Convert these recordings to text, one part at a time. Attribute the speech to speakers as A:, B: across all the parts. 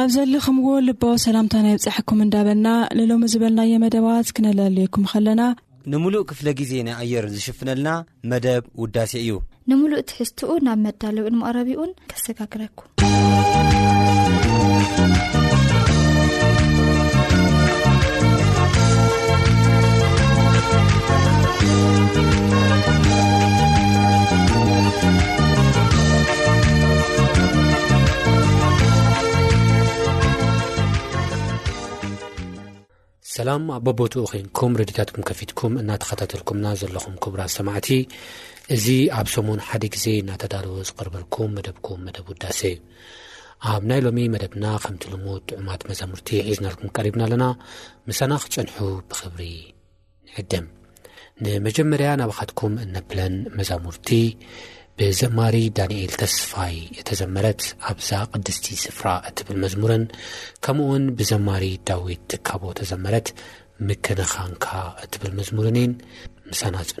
A: ኣብ
B: ዘለኹምዎ ልባዊ ሰላምታና ይብጻሕኩም እንዳበልና ንሎሚ ዝበልናዮ መደባት ክነለልየኩም ከለና
C: ንምሉእ ክፍለ ግዜ ናይ ኣየር ዝሽፍነልና መደብ ውዳሴ እዩ
D: ንምሉእ ትሕዝትኡ ናብ መዳለዊኡን መቕረቢኡን ከሰጋግረኩም
E: ሰላም ኣብ በቦትኡ ኮንኩም ረድታትኩም ከፊትኩም እናተኸታተልኩምና ዘለኹም ክቡራ ሰማዕቲ እዚ ኣብ ሰሙን ሓደ ግዜ እናተዳለወ ዝቕርበልኩም መደብኩም መደብ ውዳሰ እዩ ኣብ ናይ ሎሚ መደብና ከምቲ ልሙድ ጥዑማት መዛሙርቲ ሒዝናልኩም ቀሪብና ኣለና ምሳና ክትፀንሑ ብኽብሪ ንዕድም ንመጀመርያ ናባኻትኩም እነብለን መዛሙርቲ ብዘማሪ ዳንኤል ተስፋይ እተዘመረት ኣብዛ ቅድስቲ ስፍራ እትብል መዝሙርን ከምኡ ውን ብዘማሪ ዳዊት ትካቦ ተዘመረት ምክነኻንካ እትብል
F: መዝሙርን እን ምሳናጽኑ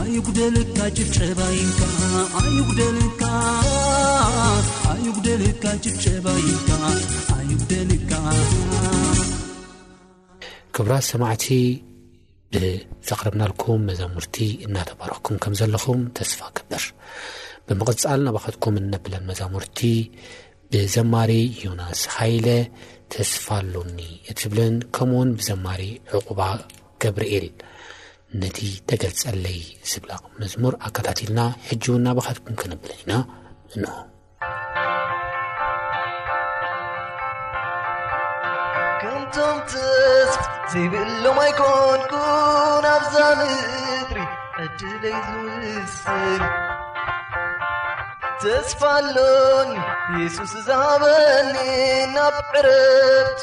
F: ኣይጉደልካ ጭብጨባ ይንካ ኣይጉደልካ ኣይጉደልካ ጭብጨባ ይንካ ኣይጉደልካ
E: ክብራት ሰማዕቲ ብዘቕረብናልኩም መዛሙርቲ እናተባረኽኩም ከም ዘለኹም ተስፋ ክብር ብምቕጻል ናባኸትኩም እነብለን መዛሙርቲ ብዘማሪ ዮናስ ሃይለ ተስፋ ኣሎኒ እትብልን ከምኡውን ብዘማሪ ዕቑባ ገብርኤል ነቲ ተገልጸለይ ዝብላ መዝሙር ኣከታቲልና ሕጂ እውን ናባኻትኩም ከነብለን ኢና እንሆ
G: ከምቶም ትስ ዘይብሎም ኣይኮንኩን ኣብዛ ምድሪ ዕድለይ ዝውስን ተስፋ ኣሎኒ የሱስ ዝሃበኒ ናብ ዕረፍቱ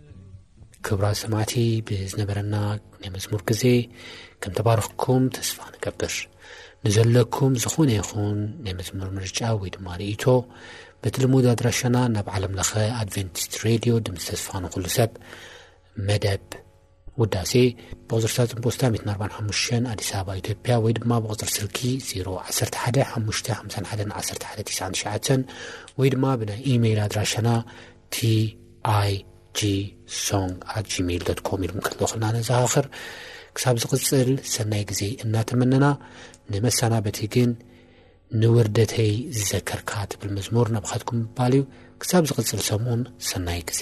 H: ክብራ ሰማዕቲ ብዝነበረና ናይ መዝሙር ግዜ ከም ተባርኽኩም ተስፋ ንገብር ንዘለኩም ዝኾነ ይኹን ናይ መዝሙር ምርጫ ወይ ድማ ርእቶ በቲ ልሙድ ኣድራሻና ናብ ዓለም ለኸ ኣድቨንቲስት ሬድዮ ድምስ ተስፋ ንኹሉ ሰብ መደብ ውዳሴ ብቕፅርታት ፅምፖስታ 45 ኣዲስ ኣበባ ኢትዮጵያ ወይ ድማ ብቕፅር ስልኪ 011551199 ወይ ድማ ብናይ ኢመይል ኣድራሻና ቲኣይጂሶንግ ኣት ጂሜል ዶት ኮም ኢልኩም ክትልእኹልና ነዘኻኽር ክሳብ ዝቕፅል ሰናይ ግዜ እናተመነና ንመሰናበቲ ግን ንውርደተይ ዝዘከርካ ትብል መዝሙር ናብኻትኩም ምባል እዩ ክሳብ ዝቕፅል ሰምኡን ሰናይ ግዜ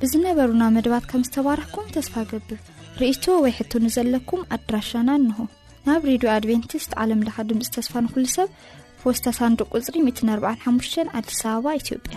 D: ብዝነበሩና መድባት ከም ዝተባረኽኩም ተስፋ ገብር ርእቶ ወይ ሕቶ ንዘለኩም ኣድራሻና እንሆ ናብ ሬድዮ ኣድቨንቲስት ዓለም ለኻ ድምፂ ተስፋ ንኩሉ ሰብ ፖስታ ሳንዱቅ ቁፅሪ 145 ኣዲስ ኣበባ ኢትዮጵያ